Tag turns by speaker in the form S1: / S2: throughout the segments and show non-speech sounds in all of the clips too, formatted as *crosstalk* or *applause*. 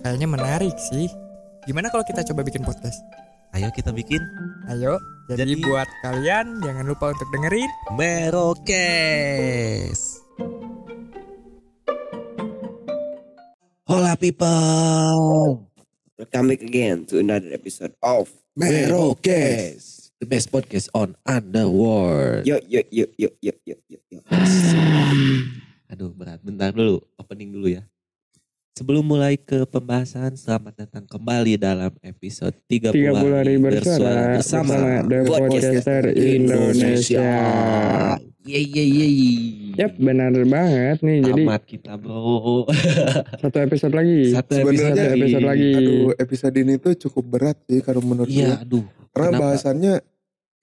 S1: Kayaknya menarik sih Gimana kalau kita coba bikin podcast?
S2: Ayo kita bikin
S1: Ayo Jadi,
S2: Jadi-
S1: buat kalian jangan lupa untuk dengerin
S2: Merokes. Hola people.
S3: Welcome back again to another episode of
S2: Merokes. The best podcast on Underworld.
S3: Yo yo yo yo yo yo yo. yo. *sighs*
S2: Aduh berat, bentar dulu, opening dulu ya. Sebelum mulai ke pembahasan, selamat datang kembali dalam episode 30,
S4: 30 hari bersuara
S2: bersama.
S4: bersama The
S3: Podcaster
S4: Indonesia.
S2: Yeay yeay yeay.
S4: Yap, benar banget nih. Jadi
S2: Tamat kita bro. *laughs*
S4: satu episode lagi.
S2: Satu
S5: Sebenarnya
S4: Satu episode lagi.
S5: Aduh, episode ini tuh cukup berat sih kalau menurut gue.
S2: Iya aduh.
S5: Karena
S2: kenapa?
S5: bahasannya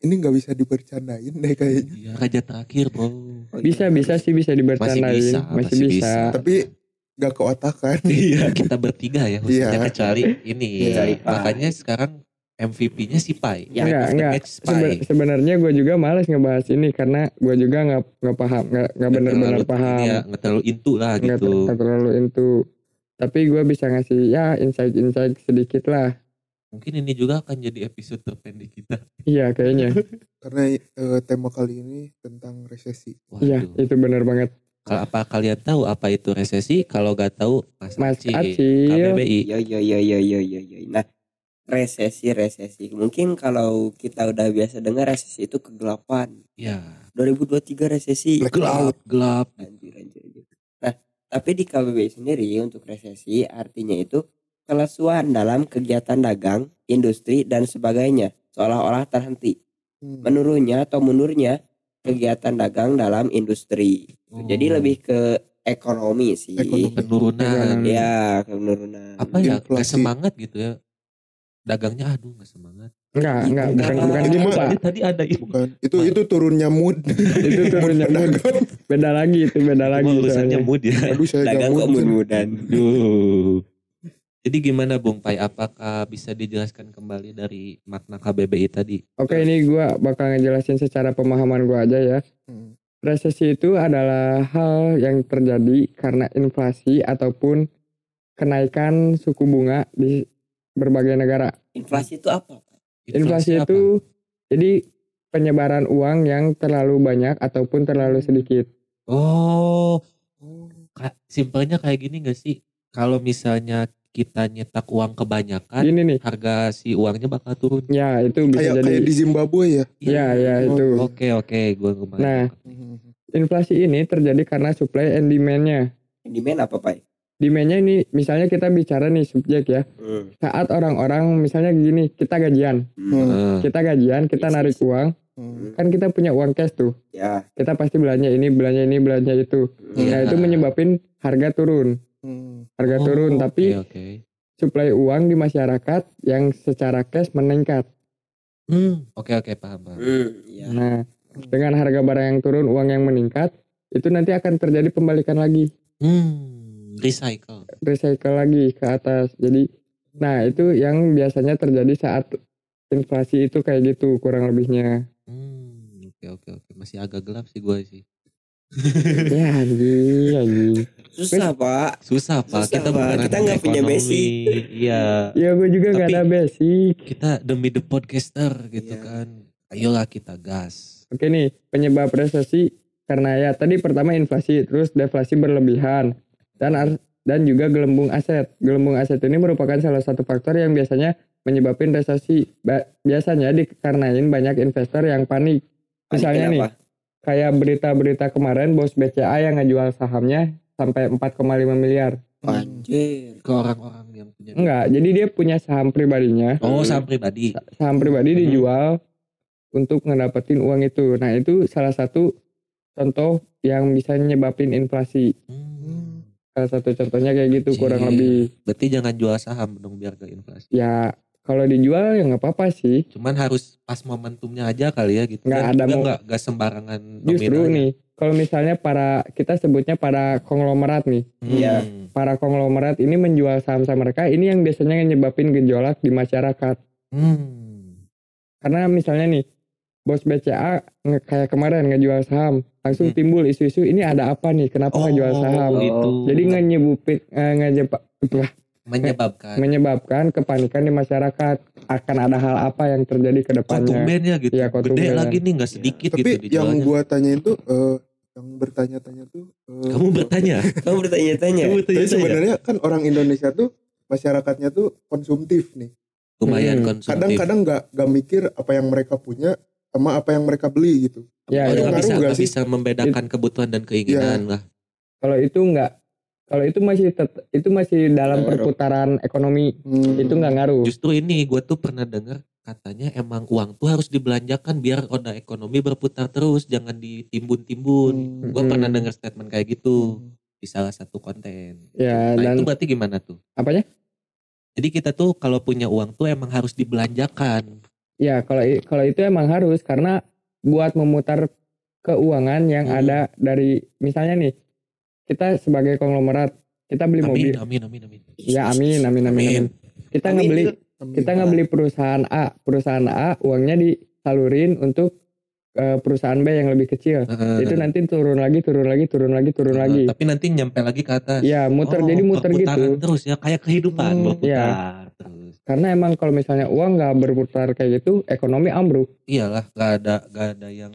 S5: ini nggak bisa dibercandain deh kayaknya.
S2: Iya raja terakhir bro.
S4: Bisa
S3: iya.
S4: bisa sih bisa dibercandain.
S2: bisa,
S4: Masih,
S2: masih
S4: bisa.
S2: bisa.
S5: Tapi nggak keotakan. *laughs*
S2: Iya kita bertiga ya khususnya
S5: Iya.
S2: kecuali ini.
S5: Iya.
S2: Makanya sekarang MVP-nya si Pai.
S3: Ya,
S4: Enggak, enggak.
S2: match Pai.
S4: Sebe- sebenarnya gue juga males ngebahas ini karena gue juga nggak nggak paham nggak nggak benar-benar paham
S2: Iya, nggak terlalu intu lah
S4: nggak
S2: gitu.
S4: ter- nggak terlalu into tapi gue bisa ngasih ya insight-insight sedikit lah
S2: Mungkin ini juga akan jadi episode terpendek kita.
S4: iya kayaknya
S5: Karena eh, tema kali ini tentang resesi.
S4: iya
S2: Waduh.
S4: itu benar banget
S2: apa kalian tahu apa itu resesi? Kalau nggak tahu Mas,
S4: Mas
S2: Acil,
S4: Acil.
S2: KBBI.
S3: Yo yo yo yo yo yo yo. Nah resesi resesi. Mungkin kalau kita udah biasa dengar resesi itu kegelapan.
S2: Ya.
S3: 2023 resesi.
S5: Black
S2: Gelap, gelap.
S3: Anjir, anjir, anjir. Nah, tapi di KBBI sendiri untuk resesi artinya itu kelesuan dalam kegiatan dagang, industri, dan sebagainya. Seolah-olah terhenti.
S5: Hmm.
S3: Menurunnya atau mundurnya kegiatan dagang dalam industri.
S2: Oh.
S3: Jadi lebih ke ekonomi sih.
S5: Ekonomi.
S2: penurunan.
S3: Ya, penurunan.
S2: Apa ya? Nggak
S5: Inflasi.
S2: semangat gitu ya. Dagangnya aduh nggak semangat.
S4: enggak enggak bukan
S5: Bukan.
S4: bukan
S5: Ini
S4: gitu
S5: mah-
S4: pak
S2: Tadi, tadi ada itu.
S5: Bukan. Itu itu turunnya mood. *laughs*
S4: itu turunnya
S5: Mood
S4: beda lagi itu beda lagi
S2: urusannya mood ya.
S5: Aduh saya
S3: dagang
S5: gak
S3: kok
S5: mood.
S2: Jadi gimana Bung Pai? Apakah bisa dijelaskan kembali dari makna KBBI tadi?
S4: Oke ini gua bakal ngejelasin secara pemahaman gua aja ya.
S5: Hmm.
S4: Resesi itu adalah hal yang terjadi karena inflasi ataupun kenaikan suku bunga di berbagai negara.
S3: Inflasi itu apa?
S4: Inflasi,
S2: apa?
S4: itu jadi penyebaran uang yang terlalu banyak ataupun terlalu sedikit.
S2: Oh, Ka- simpelnya kayak gini gak sih? Kalau misalnya kita nyetak uang kebanyakan,
S4: Gini nih.
S2: harga si uangnya bakal turun.
S4: Ya, itu bisa
S5: Kayak
S4: jadi
S5: kayak di Zimbabwe ya.
S4: Ya, ya itu.
S2: Oke, oke, gue kemarin.
S4: Nah.
S5: Hmm. *laughs*
S4: Inflasi ini terjadi karena supply and demand-nya.
S3: Demand apa, Pak?
S4: Demand-nya ini misalnya kita bicara nih subjek ya.
S3: Hmm.
S4: Saat orang-orang misalnya gini, kita gajian.
S5: Hmm.
S2: Eh,
S4: Kita gajian, kita
S3: Yes,
S4: narik
S3: yes.
S4: uang,
S5: Hmm.
S4: kan kita punya uang cash tuh.
S3: Ya.
S4: Kita pasti belanja ini, belanja ini, belanja itu.
S3: Hmm.
S4: Nah,
S2: Iya.
S4: itu menyebabkan harga turun. Harga
S2: oh,
S4: turun, tapi
S2: oke.
S4: supply uang di masyarakat yang secara cash meningkat.
S2: Hmm, oke, oke, paham, paham.
S3: Hmm, ya.
S4: Nah, dengan harga barang yang turun, uang yang meningkat, itu nanti akan terjadi pembalikan lagi,
S2: Hmm, recycle.
S4: recycle lagi ke atas. Jadi, nah itu yang biasanya terjadi saat inflasi itu kayak gitu kurang lebihnya.
S2: Hmm, oke, oke, oke. Masih agak gelap sih gue sih.
S4: ya anjing, anjing.
S3: Susah, Pak.
S2: Susah pak,
S3: Susah,
S2: kita
S3: Pak. Kita nggak punya basic.
S2: Iya,
S4: Ya gue juga nggak
S2: Tapi-
S4: ada basic.
S2: kita demi the podcaster gitu
S3: Iya.
S2: kan. Ayolah kita gas.
S4: Oke nih, penyebab resesi karena ya tadi pertama inflasi, terus deflasi berlebihan dan dan juga gelembung aset. Gelembung aset ini merupakan salah satu faktor yang biasanya menyebabkan resesi. Ba- biasanya dikarenain banyak investor yang panik. Misalnya nih,
S3: Kenapa?
S4: kayak berita-berita kemarin bos BCA yang ngejual sahamnya sampai 4,5 miliar.
S3: Anjir.
S2: Ke orang-orang yang punya.
S4: Enggak, jadi dia punya saham pribadinya.
S2: Oh, saham pribadi.
S4: Sa- Saham pribadi
S2: Hmm.
S4: dijual untuk ngedapetin uang itu. Nah, itu salah satu contoh yang bisa nyebabin inflasi.
S2: Hmm.
S4: Salah satu contohnya kayak gitu kurang lebih.
S2: Berarti jangan jual saham dong biar gak inflasi.
S4: Ya, kalau dijual ya nggak apa-apa sih.
S2: Cuman harus pas momentumnya aja kali ya gitu.
S4: Nggak
S2: Dan
S4: ada
S2: juga
S4: mau-
S2: nggak nggak sembarangan
S4: Justru nih, kalau misalnya para kita sebutnya para konglomerat nih.
S2: Hmm.
S3: Iya.
S4: Para konglomerat ini menjual saham-saham mereka, ini yang biasanya nyebabin gejolak di masyarakat.
S2: Hmm.
S4: Karena misalnya nih, bos BCA nge- kayak kemarin ngejual saham, langsung
S2: Hmm.
S4: timbul isu-isu ini ada apa nih, kenapa ngejual saham?
S2: gitu.
S4: Jadi ngenyebupin, eh, ngejeba-
S2: menyebabkan.
S4: menyebabkan kepanikan di masyarakat akan ada hal apa yang terjadi ke
S2: Kok
S4: depannya.
S2: tumben ya gitu.
S4: Iya, kok
S2: Gede
S4: tumben.
S2: lagi nih nggak sedikit
S5: Tapi
S2: gitu
S5: yang
S2: dijualnya.
S5: gua tanyain tuh eh, yang bertanya-tanya tuh eh,
S2: Kamu bertanya? *laughs*
S3: Kamu bertanya-tanya.
S2: Kamu
S5: Tapi
S2: bertanya
S5: sebenarnya kan orang Indonesia tuh masyarakatnya tuh konsumtif nih.
S2: lumayan
S4: Hmm.
S2: konsumtif.
S5: Kadang-kadang nggak nggak mikir apa yang mereka punya sama apa yang mereka beli gitu.
S4: Ya,
S2: Oh,
S4: ya.
S2: nggak
S5: ngaruh
S2: bisa,
S5: nggak
S2: nggak
S5: sih?
S2: bisa membedakan kebutuhan dan keinginan lah.
S4: Kalau itu enggak, kalau itu masih tet- itu masih dalam
S3: Nggak
S4: perputaran ekonomi,
S5: Hmm.
S4: itu nggak ngaruh.
S2: Justru ini gue tuh pernah dengar katanya emang uang tuh harus dibelanjakan biar roda ekonomi berputar terus, jangan ditimbun-timbun.
S5: Hmm.
S2: Gue
S4: Hmm.
S2: pernah dengar statement kayak gitu di salah satu konten.
S4: Ya,
S2: Nah
S4: dan
S2: itu berarti gimana tuh?
S4: apanya?
S2: Jadi kita tuh kalau punya uang tuh emang harus dibelanjakan.
S4: Ya, kalau kalau itu emang harus karena buat memutar keuangan yang
S2: Hmm.
S4: ada dari misalnya nih, kita sebagai konglomerat, kita beli mobil.
S2: Amin, amin, amin, amin.
S4: Ya, amin, amin, amin,
S2: Amin.
S4: amin. Kita
S3: Amin.
S4: ngebeli
S5: Amin.
S4: kita ngebeli perusahaan A, perusahaan A uangnya disalurin untuk eh, perusahaan B yang lebih kecil.
S2: Heeh.
S4: Itu nanti turun lagi, turun lagi, turun lagi, turun lagi.
S2: Tapi nanti nyampe lagi ke atas.
S4: Ya, muter
S2: Oh,
S4: jadi muter gitu.
S2: terus ya kayak kehidupan
S5: Hmm,
S2: berputar terus.
S4: Karena emang kalau misalnya uang nggak berputar kayak gitu, ekonomi ambruk.
S2: Iyalah, gak ada gak ada yang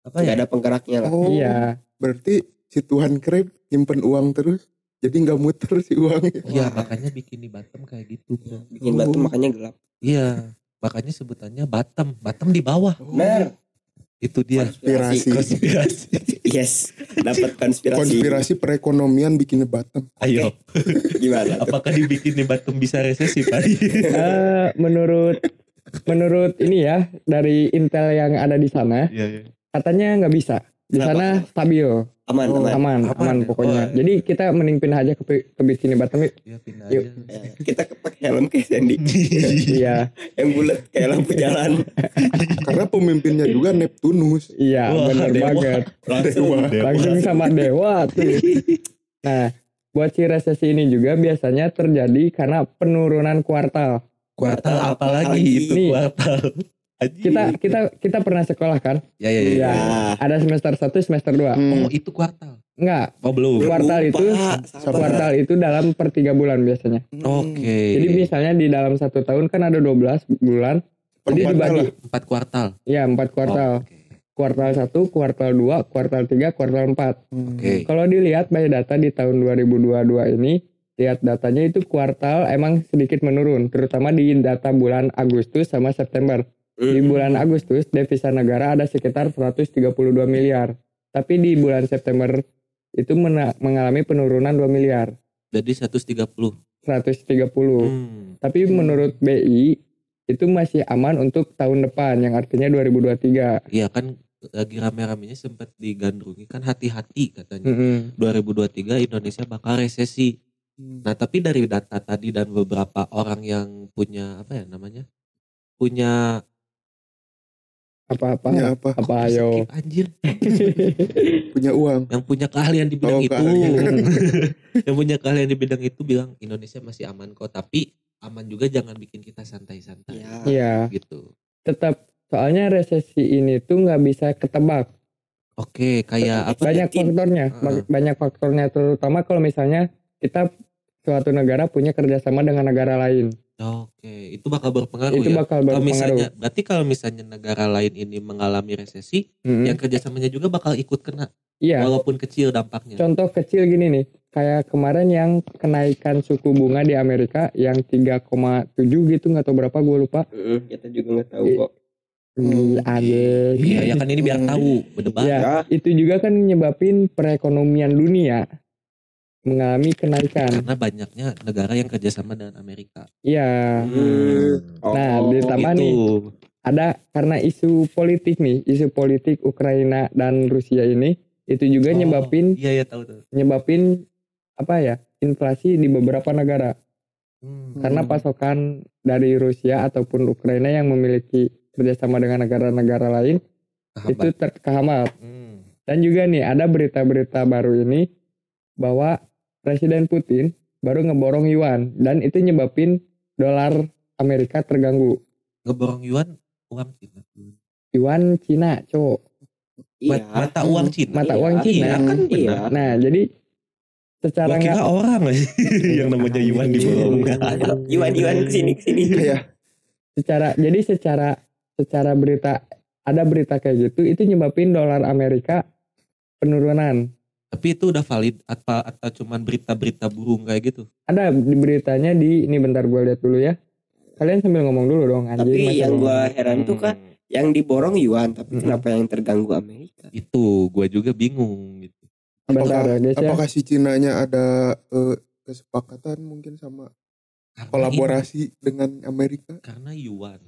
S2: apa
S3: Nggak
S2: ya?
S3: ada penggeraknya lah.
S5: Oh,
S4: Iya.
S5: berarti si Tuhan Kreb nyimpen uang terus, jadi nggak muter si uangnya.
S2: Iya, makanya bikin di Batam kayak gitu.
S3: Bikin batu
S5: Oh.
S3: makanya gelap.
S2: Iya, makanya sebutannya Batam. Batam di bawah.
S5: Oh,
S3: Benar.
S2: Itu dia.
S5: Konspirasi.
S2: Konspirasi. *laughs*
S3: Yes. Dapat konspirasi.
S5: konspirasi perekonomian bikin Batam.
S2: Ayo,
S3: Gimana? tuh?
S2: apakah dibikin di Batam bisa resesi, Pak? *laughs*
S4: Eh, menurut menurut ini ya dari intel yang ada di sana,
S2: Iya, iya.
S4: katanya nggak bisa. Di sana stabil,
S3: Aman,
S5: Oh.
S3: aman.
S4: aman,
S2: Aman
S4: aman
S2: ya?
S4: pokoknya.
S2: Oh,
S4: Jadi kita mending pindah aja ke ke bikini Batam yuk.
S2: Ya, pindah
S4: Yuk.
S2: aja.
S3: Ya, kita pakai helm kayak Sandy. *laughs*
S4: Iya,
S3: Yang bulat kayak lampu jalan. *laughs*
S5: Karena pemimpinnya juga Neptunus.
S4: iya
S2: Wah,
S4: bener
S2: dewa.
S4: banget.
S3: Langsung.
S4: Langsung sama dewa tuh. *laughs* Nah, buat si resesi ini juga biasanya terjadi karena penurunan kuartal.
S2: Kuartal
S3: Kuartal
S2: apa lagi
S3: lagi?
S2: itu
S4: Nih.
S2: kuartal? Anjing.
S4: Kita kita kita pernah sekolah kan?
S2: ya ya ya.
S4: Iya.
S3: Ya.
S4: Ada semester 1, semester 2.
S5: Hmm.
S2: Oh, itu kuartal.
S4: Enggak,
S2: Oh, belum.
S4: Kuartal
S3: Lupa,
S4: itu
S3: sabar.
S4: kuartal itu dalam per tiga bulan biasanya.
S2: Oke.
S4: Jadi misalnya di dalam satu tahun kan ada 12 bulan. Jadi
S5: Perempatnya
S4: dibagi.
S5: lah.
S2: empat kuartal.
S4: Ya, empat kuartal.
S2: Oh, Oke.
S4: Kuartal 1, kuartal 2, kuartal 3, kuartal 4.
S5: Hmm.
S2: Oke.
S4: Kalau dilihat by data di tahun 2022 ini, lihat datanya itu kuartal emang sedikit menurun, terutama di data bulan Agustus sama September. Di
S3: Hmm.
S4: bulan Agustus devisa negara ada sekitar 132 miliar. Tapi di bulan September itu mena- mengalami penurunan 2 miliar.
S2: Jadi 130.
S4: 130.
S2: Hmm.
S4: Tapi menurut BI itu masih aman untuk tahun depan yang artinya 2023.
S2: Iya kan lagi rame-ramenya sempat digandrungi kan hati-hati katanya.
S4: Mm-mm.
S2: 2023 Indonesia bakal resesi.
S5: Hmm.
S2: Nah, tapi dari data tadi dan beberapa orang yang punya apa ya namanya? Punya
S4: Apa-apa?
S5: Punya apa?
S4: Apa ayo?
S2: anjir, *laughs*
S5: Punya uang.
S2: yang punya keahlian di bidang
S5: Oh,
S2: itu. *laughs* yang punya keahlian di bidang itu bilang Indonesia masih aman kok, tapi aman juga jangan bikin kita santai-santai.
S3: Ya.
S4: Iya,
S2: Gitu.
S4: tetap soalnya resesi ini tuh nggak bisa ketebak.
S2: Oke, kayak apa?
S4: Banyak
S3: Yakin.
S4: faktornya. Ba- banyak faktornya terutama kalau misalnya kita suatu negara punya kerjasama dengan negara lain,
S2: Oke, itu bakal berpengaruh
S4: itu
S2: ya.
S4: bakal
S2: Kalau
S4: berpengaruh.
S2: misalnya, berarti kalau misalnya negara lain ini mengalami resesi,
S4: Mm-mm.
S2: yang kerjasamanya juga bakal ikut kena,
S4: Iya,
S2: walaupun kecil dampaknya.
S4: contoh kecil gini nih, kayak kemarin yang kenaikan suku bunga di Amerika yang 3,7 gitu nggak tahu berapa gue lupa.
S3: Mm, kita juga nggak tahu
S4: Iya.
S3: kok.
S4: Hmm, anjing.
S2: Iya, ya kan ini biar tahu berdebat.
S4: Ya,
S3: Ya.
S4: itu juga kan nyebabin perekonomian dunia mengalami kenaikan.
S2: Karena banyaknya negara yang kerjasama dengan Amerika.
S4: Iya.
S3: Hmm.
S4: Nah,
S3: Oh,
S4: ditambah
S2: Itu.
S4: nih ada karena isu politik nih, isu politik Ukraina dan Rusia ini itu juga
S2: Oh,
S4: nyebabin
S2: Iya, ya tahu tuh.
S4: nyebabin apa ya? inflasi di beberapa negara.
S2: Hmm.
S4: Karena pasokan dari Rusia ataupun Ukraina yang memiliki kerjasama dengan negara-negara lain itu
S2: Kehambat.
S4: terkehambat.
S2: Hmm.
S4: Dan juga nih ada berita-berita baru ini bahwa Presiden Putin baru ngeborong yuan dan itu nyebabin dolar Amerika terganggu.
S2: Ngeborong yuan uang Cina.
S4: Yuan Cina, cowok.
S3: Iya.
S2: Mata uang Cina.
S4: Mata
S3: Iya,
S4: uang Cina.
S2: Iya kan
S3: Iya.
S2: benar.
S4: Nah, jadi secara
S2: Gua kira
S4: nggak
S2: orang *laughs* yang namanya yuan diborong.
S3: Iwan Iwan ke sini ke sini.
S5: Kayak
S4: secara jadi secara secara berita ada berita kayak gitu itu nyebabin dolar Amerika penurunan.
S2: Tapi itu udah valid apa atau cuman berita-berita burung kayak gitu?
S4: Ada di beritanya di ini bentar gue lihat dulu ya. Kalian sambil ngomong dulu dong anjing.
S3: Tapi yang gua heran tuh kan
S2: Hmm.
S3: yang diborong Yuan, tapi
S4: Mm-mm.
S3: kenapa yang terganggu Amerika?
S2: itu gue juga bingung gitu.
S4: bentar guys ya.
S5: apakah si Cinanya ada eh, kesepakatan mungkin sama
S2: Karena
S5: kolaborasi dengan Amerika?
S2: ini- karena yuan.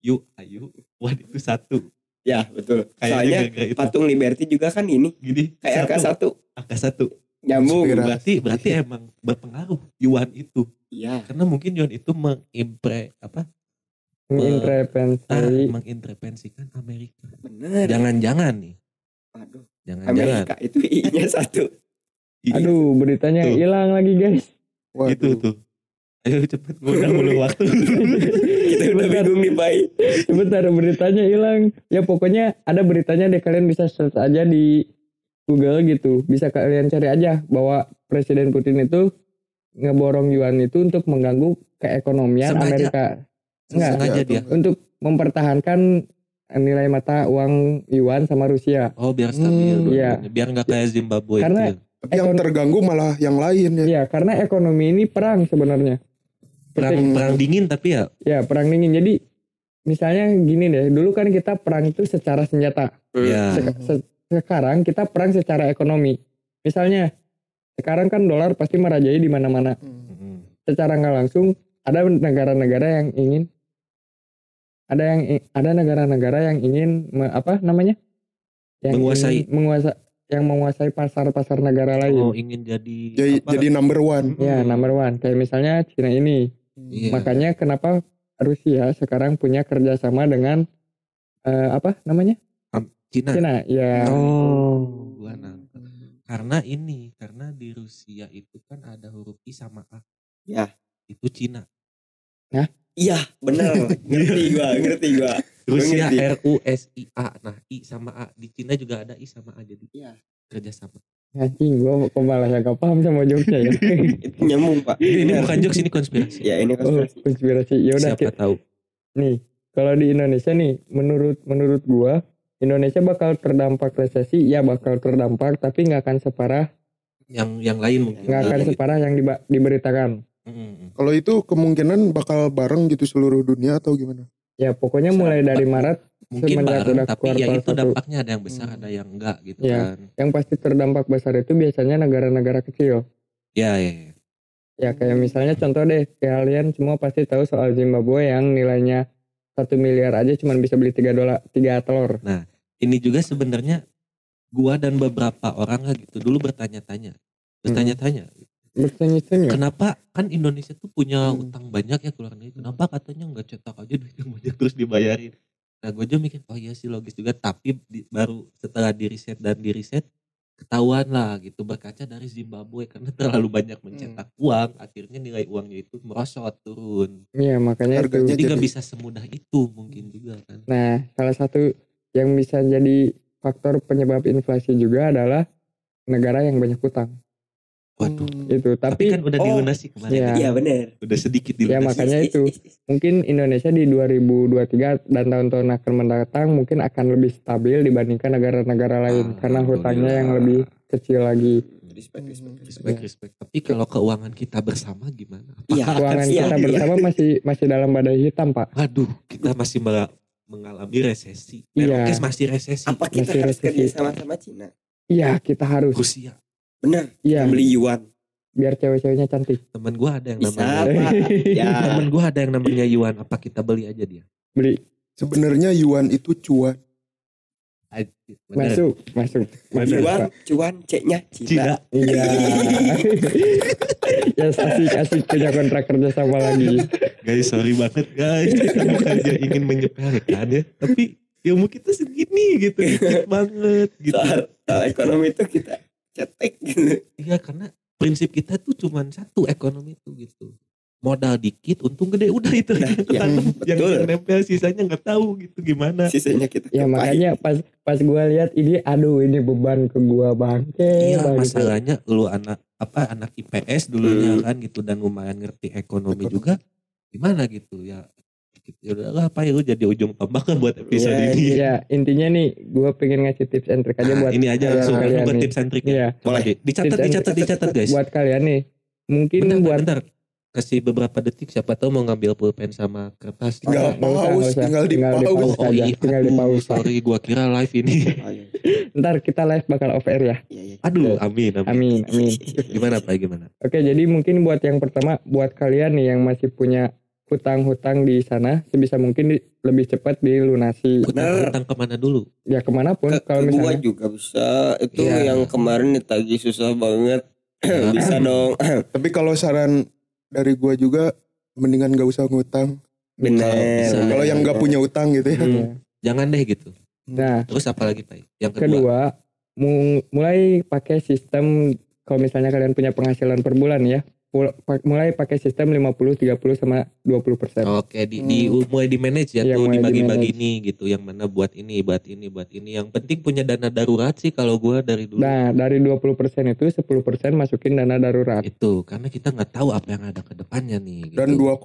S2: Yu ayu wan itu satu.
S3: Ya betul.
S2: Kayaknya
S3: Soalnya patung Liberty juga kan ini
S2: gini
S3: kayak angka satu
S2: angka satu.
S3: nyambung.
S5: Inspirasi.
S2: Berarti berarti emang berpengaruh yuan itu.
S3: Iya.
S2: Karena mungkin yuan itu mengimpre apa? ah,
S4: Mengintervensi.
S2: mengintervensikan Amerika.
S3: Bener.
S2: Jangan-jangan nih.
S3: Aduh.
S2: Jangan-jangan.
S3: Amerika itu i-nya *laughs* satu.
S4: Aduh, beritanya hilang lagi guys.
S5: Waduh.
S2: itu tuh. Ayo cepet udah mulu waktu. *laughs*
S3: Kita udah bingung nih Bay.
S4: Sebentar beritanya hilang. Ya pokoknya ada beritanya deh kalian bisa search aja di Google gitu. Bisa kalian cari aja bahwa Presiden Putin itu ngeborong yuan itu untuk mengganggu keekonomian
S2: Sengaja.
S4: Amerika. Enggak,
S2: Sengaja dia.
S4: untuk mempertahankan nilai mata uang yuan sama Rusia.
S2: Oh biar stabil.
S5: Hmm,
S4: iya.
S2: Biar nggak kayak Zimbabwe
S4: Karena-
S2: itu.
S5: Tapi yang terganggu malah yang lain ya.
S4: Iya, karena ekonomi ini perang sebenarnya.
S2: Perang, perang dingin tapi ya
S4: Ya, perang dingin. Jadi misalnya gini deh, dulu kan kita perang itu secara senjata.
S2: ya
S4: Sek- se- sekarang kita perang secara ekonomi. Misalnya sekarang kan dolar pasti merajai di mana-mana.
S5: Hmm.
S2: Mm.
S4: Secara nggak langsung ada negara-negara yang ingin ada yang ada negara-negara yang ingin me- apa namanya? Yang
S2: Menguasai.
S4: ingin menguasa yang menguasai pasar-pasar negara lain.
S2: oh ingin jadi
S5: Jadi,
S2: apa?
S5: jadi number one.
S4: Ya, number one. Kayak misalnya Cina ini.
S2: Iya.
S4: Makanya kenapa Rusia sekarang punya kerjasama dengan eh, apa namanya?
S2: Cina.
S4: Cina. Ya.
S2: Oh, gua nangkep. Karena ini, karena di Rusia itu kan ada huruf I sama A.
S3: Ya.
S2: Itu Cina.
S3: Iya, bener. *laughs* ngerti gua, ngerti gua.
S2: Rusia. R U S I A. Nah, I sama A. Di Cina juga ada I sama A jadi
S3: Iya.
S2: kerja sama.
S4: Anjing gua kok malah gak paham sama jokesnya ya.
S3: Itu *laughs* nyambung, Pak.
S2: Ini, ini bukan jokes ini konspirasi.
S3: Ya, ini
S4: oh,
S3: konspirasi.
S4: konspirasi. Ya udah
S2: Siapa tahu.
S4: nih. Kalau di Indonesia nih, menurut menurut gua Indonesia bakal terdampak resesi, ya bakal terdampak, tapi nggak akan separah,
S2: Yang yang lain mungkin.
S4: nggak akan separah yang diba- diberitakan.
S5: Kalau itu kemungkinan bakal bareng gitu seluruh dunia atau gimana?
S4: Ya pokoknya mulai dari Maret,
S2: Mungkin bareng,
S4: udah
S2: tapi ya itu dampaknya ada yang besar,
S5: Hmm.
S2: ada yang enggak gitu
S4: Iya.
S2: kan.
S4: yang pasti terdampak besar itu biasanya negara-negara kecil.
S2: Ya, ya, ya.
S4: Ya kayak misalnya contoh deh, kalian semua pasti tahu soal Zimbabwe yang nilainya satu miliar aja cuma bisa beli tiga dolar, tiga telur.
S2: Ini juga sebenarnya gua dan beberapa orang lah gitu dulu bertanya-tanya. Bertanya-tanya,
S4: Bertanya-tanya.
S2: kenapa kan Indonesia tuh punya
S5: Hmm.
S2: utang banyak ya keluar negeri. Kenapa katanya nggak cetak aja duit yang banyak terus dibayarin. Nah gue aja mikir, oh iya sih logis juga. Tapi di- baru setelah di riset dan di riset ketahuan lah gitu berkaca dari Zimbabwe karena terlalu banyak mencetak uang akhirnya nilai uangnya itu merosot turun
S4: Iya makanya itu.
S5: Harganya
S2: jadi nggak bisa semudah itu mungkin juga kan
S4: Nah salah satu yang bisa jadi faktor penyebab inflasi juga adalah negara yang banyak utang.
S2: Waduh
S5: Hmm.
S4: Itu
S2: tapi,
S4: tapi,
S2: kan udah
S3: oh,
S2: dilunasi kemarin
S4: iya.
S2: kan?
S3: Iya, bener.
S2: udah sedikit
S4: Ya,
S2: dilunasi
S4: makanya itu. *laughs* mungkin Indonesia di 2023 dan tahun-tahun akan mendatang mungkin akan lebih stabil dibandingkan negara-negara lain
S2: Ah,
S4: karena hutangnya yang lebih kecil lagi.
S3: respect respect
S2: Respect, respect. Tapi kalau keuangan kita bersama gimana?
S3: Iya.
S2: Apakah
S4: Keuangan
S3: iya,
S4: kita
S3: iya.
S4: bersama *laughs* masih masih dalam badai hitam pak.
S2: Waduh, kita masih mengalami resesi.
S4: Iya.
S2: Masih resesi.
S3: apa kita
S4: Masih
S3: harus
S4: resesi.
S3: kerja sama sama Cina
S4: Iya kita harus.
S2: Rusia.
S3: Bener
S4: Iya.
S3: beli yuan
S4: Biar cewek-ceweknya cantik.
S2: Temen gua ada yang
S3: bisa
S2: namanya.
S3: pak *laughs* ya
S2: Temen gua ada yang namanya Yuan. Apa kita beli aja dia?
S4: Beli
S5: Sebenarnya yuan itu cuan.
S2: Bener.
S4: masuk masuk masuk
S3: yuan
S4: pak.
S3: cuan ceknya
S2: Cina.
S3: Cina
S4: Iya. *laughs* ya asik asik punya kontrak kerja sama lagi.
S2: Guys, sorry banget guys. Kita bukannya ingin menyepelekan ya. Tapi ilmu kita segini gitu. Dikit banget gitu.
S3: soal, soal ekonomi itu kita cetek gitu
S2: Iya karena prinsip kita tuh cuman satu ekonomi itu gitu. Modal dikit, untung gede udah itu
S3: Nah,
S2: yang
S3: iya,
S2: yang,
S3: betul.
S2: yang nempel sisanya nggak tahu gitu gimana.
S3: sisanya kita
S4: Ya
S3: kepai.
S4: makanya pas pas gua lihat ini aduh ini beban ke gua bangke.
S2: Iya
S4: bangke.
S2: masalahnya lu anak apa anak IPS dulunya
S3: Hmm.
S2: kan gitu dan lumayan ngerti ekonomi
S5: Ekonomi.
S2: juga gimana gitu ya ya udahlah apa ya lu jadi ujung tombak buat episode
S3: Iya,
S2: ini
S4: Ya intinya nih gue pengen ngasih tips and trick aja
S2: Nah,
S4: buat
S2: ini aja langsung
S4: kalian
S2: buat tips and trick
S4: Iya.
S2: ya Coba
S3: Boleh.
S2: di- dicatat dicatat dicatat guys
S4: buat kalian nih. Mungkin
S2: bentar,
S4: buat
S2: bentar kasih beberapa detik siapa tahu mau ngambil pulpen sama kertas
S5: Tinggal
S4: nggak usah,
S5: paus, tinggal di
S4: Tinggal di
S5: paus.
S4: paus.
S2: oh
S4: aja,
S2: iya
S4: tinggal di Pak.
S2: sorry gua kira live ini *laughs*
S3: Oh, iya.
S4: ntar kita live bakal off air ya.
S3: Iya, iya.
S2: aduh amin amin,
S4: Amin amin.
S2: gimana pak gimana
S4: Oke jadi mungkin buat yang pertama buat kalian nih yang masih punya hutang-hutang di sana sebisa mungkin di- lebih cepat dilunasi
S3: Bener.
S2: hutang ke mana dulu
S4: ya ke mana pun
S3: Ke,
S4: kalau
S3: ke gua
S4: misalnya
S3: juga bisa itu
S4: Iya.
S3: yang kemarin ditagih susah banget
S2: Ya.
S3: bisa dong *clears throat*
S5: Tapi kalau saran dari gua juga mendingan gak usah ngutang.
S3: bener
S2: Bisa.
S5: Kalau yang gak punya utang gitu ya.
S2: Hmm. Jangan deh gitu
S4: nah
S2: terus apa lagi pak yang kedua,
S4: kedua mu- mulai pakai sistem kalau misalnya kalian punya penghasilan per bulan ya mulai pakai sistem 50 30 sama 20 persen
S2: Oke, di, di mulai di manage ya
S4: Iya,
S2: tuh dibagi-bagi nih gitu. Yang mana buat ini, buat ini, buat ini. Yang penting punya dana darurat sih kalau gua dari dulu.
S4: nah dari 20 persen itu 10 persen masukin dana darurat
S2: Itu karena kita nggak tahu apa yang ada ke depannya nih. Gitu.
S5: Dan 2,5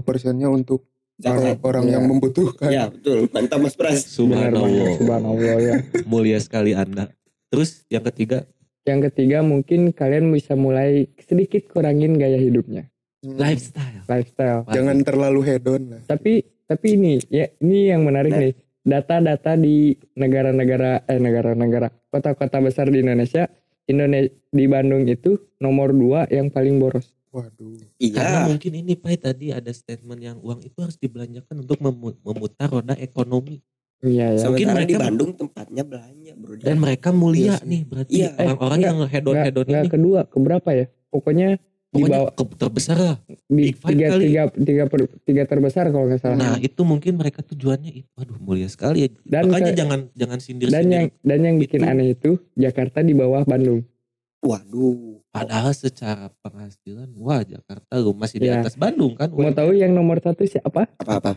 S5: persennya untuk
S3: Zakat.
S5: orang-orang
S4: Iya.
S5: yang membutuhkan.
S3: ya betul mantap mas pras
S4: Benar
S2: Subhanallah,
S4: subhanallah ya *laughs*
S2: mulia sekali anda. Terus yang ketiga
S4: yang ketiga mungkin kalian bisa mulai sedikit kurangin gaya hidupnya
S5: Hmm.
S2: lifestyle.
S4: lifestyle.
S5: Jangan terlalu hedon lah.
S4: tapi tapi ini ya ini yang menarik
S3: Nah.
S4: nih data-data di negara-negara eh negara-negara kota-kota besar di Indonesia Indonesia di Bandung itu nomor dua yang paling boros
S5: Waduh.
S2: Karena
S3: iya
S2: mungkin ini Pai tadi ada statement yang uang itu harus dibelanjakan untuk memu- memutar roda ekonomi
S4: iya ya
S2: Mungkin
S3: sementara di
S2: mereka-
S3: Bandung tempatnya belanja bro
S2: dan mereka mulia
S5: Iya sih.
S2: nih berarti
S3: Iya.
S2: orang-orang
S4: Eh,
S2: yang hedon
S4: nggak
S2: hedon
S4: nggak
S2: ini
S4: kedua keberapa ya pokoknya di
S2: pokoknya
S4: bawah
S2: ke- terbesar lah.
S4: di
S2: Big
S4: tiga,
S2: kali.
S4: tiga tiga per- tiga terbesar kalau nggak salah
S2: Nah itu mungkin mereka tujuannya itu, aduh mulia sekali ya.
S4: Dan
S2: Makanya
S4: ke-
S2: jangan jangan sindir
S4: dan yang dan yang bikin
S2: Itu.
S4: aneh itu Jakarta di bawah Bandung
S3: waduh
S2: Padahal secara penghasilan, wah Jakarta lu masih di
S4: Ya.
S2: atas Bandung kan?
S4: mau tahu yang nomor satu siapa
S3: apa apa,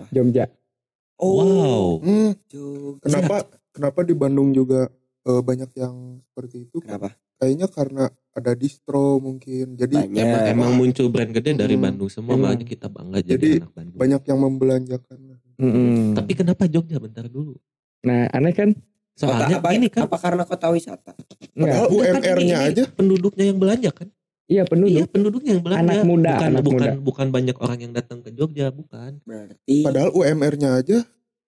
S4: Jogja
S2: Wow.
S5: Hmm,
S3: Jogja.
S5: kenapa kenapa di Bandung juga eh, banyak yang seperti itu?
S3: kenapa
S5: Kayaknya karena ada distro mungkin. Jadi
S3: Banyak.
S2: Emang, emang muncul brand gede dari
S5: Hmm.
S2: Bandung semua,
S4: Emang.
S2: makanya kita bangga jadi,
S5: Jadi,
S2: anak Bandung.
S5: banyak yang membelanjakan.
S4: Mm-mm.
S2: Tapi kenapa Jogja bentar dulu?
S4: nah aneh kan
S2: Soalnya
S3: kota apa,
S2: ini kan,
S3: apa karena kota wisata.
S5: Padahal
S2: Udah kan
S5: UMR-nya aja.
S2: penduduknya yang belanja kan?
S4: Iya penduduk
S2: Iya penduduknya yang belanja.
S4: Anak muda,
S2: bukan
S4: anak
S2: bukan
S4: muda.
S2: bukan banyak orang yang datang ke Jogja, bukan.
S3: berarti
S5: Padahal UMR-nya aja.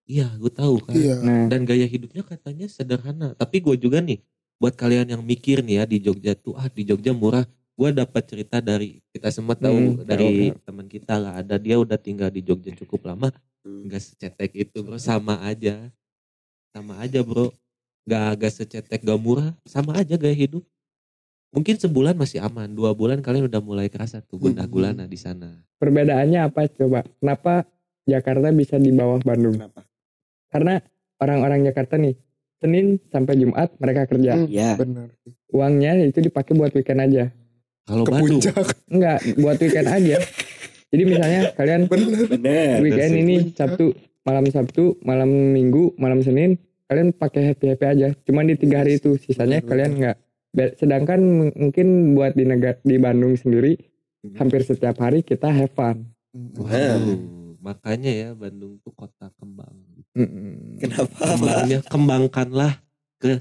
S2: Iya, gue tahu kan.
S5: Iya.
S4: nah
S2: dan gaya hidupnya katanya sederhana tapi gue juga nih buat kalian yang mikir nih ya di Jogja tuh ah di Jogja murah gue dapat cerita dari kita semua tahu
S4: Hmm,
S2: dari
S4: tahu,
S2: teman kita lah ada dia udah tinggal di Jogja cukup lama
S3: Hmm.
S2: nggak secetek itu bro sama aja sama aja bro nggak agak secetek gak murah sama aja gaya hidup mungkin sebulan masih aman dua bulan kalian udah mulai kerasa tuh gundah
S5: Hmm.
S2: gulana di sana.
S4: Perbedaannya apa coba? Kenapa Jakarta bisa di bawah Bandung?
S3: Kenapa?
S4: Karena orang-orang Jakarta nih Senin sampai Jumat mereka kerja.
S5: Hmm,
S3: ya
S5: Benar.
S4: uangnya itu dipakai buat weekend aja.
S2: Kalau Bandung?
S5: puncak.
S4: enggak buat weekend aja. Jadi misalnya kalian
S5: Benar.
S3: bener.
S4: weekend
S2: sih.
S4: ini Sabtu malam Sabtu malam Minggu malam Senin kalian pakai happy happy aja. Cuman di tiga hari itu sisanya
S5: Betul,
S4: kalian enggak Be- sedangkan mungkin buat di negara di Bandung sendiri hampir setiap hari kita have fun
S5: Hmm.
S2: Waduh, makanya ya Bandung tuh kota kembang
S4: Mm-mm.
S3: kenapa
S2: kembangnya kembangkanlah ke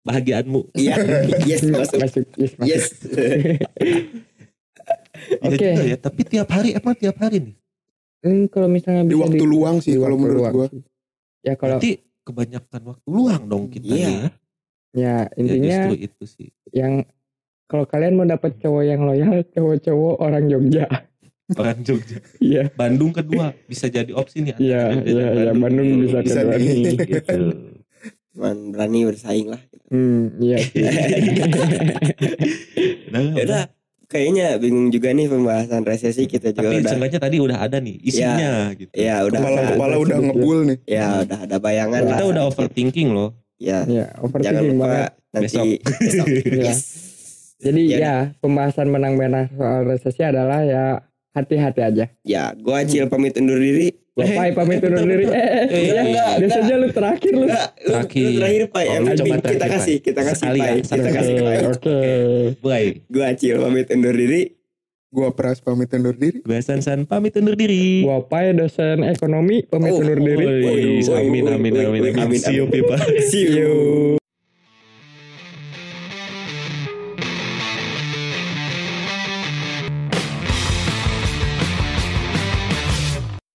S2: bahagiaanmu.
S3: Iya, *laughs* yes masuk.
S4: Masuk, yes, masuk.
S3: Yes. *laughs*
S2: Iya
S4: Oke.
S2: juga ya, tapi tiap hari emang tiap hari nih.
S4: Hmm, kalau misalnya
S5: Di waktu luang sih
S4: di
S5: kalau menurut
S4: luang
S5: gua.
S4: sih. Ya kalau
S2: Berarti kebanyakan waktu luang dong kita
S3: Iya.
S2: nih.
S4: ya
S2: Ya,
S4: intinya
S2: justru itu sih.
S4: yang kalau kalian mau dapat cowok yang loyal, cowok-cowok orang Jogja.
S2: Orang Jogja.
S4: Iya,
S2: Bandung kedua bisa jadi opsi nih.
S4: Iya, iya, iya, Bandung bisa
S5: Bisa
S4: kedua nih.
S2: Gitu.
S3: Cuman berani bersaing lah.
S4: Hmm, iya. *laughs*
S2: Nah,
S3: Ya udah, kayaknya bingung juga nih pembahasan resesi kita juga
S2: Tapi
S3: udah.
S2: tadi udah ada nih isinya gitu.
S3: Ya udah.
S5: Kepala kepala udah ngebul nih.
S3: Ya udah ada bayangan lah.
S2: Kita udah overthinking loh.
S3: Ya.
S4: Iya,
S3: Jangan
S4: overthinking
S3: lupa
S4: banget.
S3: nanti
S2: Besok. *laughs*
S3: besok. Yes.
S4: Jadi
S3: Ya
S4: ya, pembahasan menang-menang soal resesi adalah ya hati-hati aja.
S3: Ya, gua Acil pamit undur diri.
S4: Pai pamit undur diri. *laughs* Eh, ya,
S2: enggak,
S4: biasanya lu terakhir lu.
S3: Enggak, lu- lu
S2: Terakhir.
S3: terakhir Pak.
S2: Oh,
S3: penting
S2: coba
S3: kita
S2: terakhir,
S3: kasih, kita kasih
S2: ya,
S3: Pak. Kita kasih Pak.
S4: Oke.
S2: Bye.
S3: Gua Acil pamit undur diri.
S5: Gua Pras pamit undur diri.
S2: Gue Sansan pamit undur diri.
S4: Gua Pai dosen ekonomi pamit
S3: Oh,
S4: undur diri.
S2: Amin amin amin amin.
S3: amin,
S2: See you people.
S3: See you.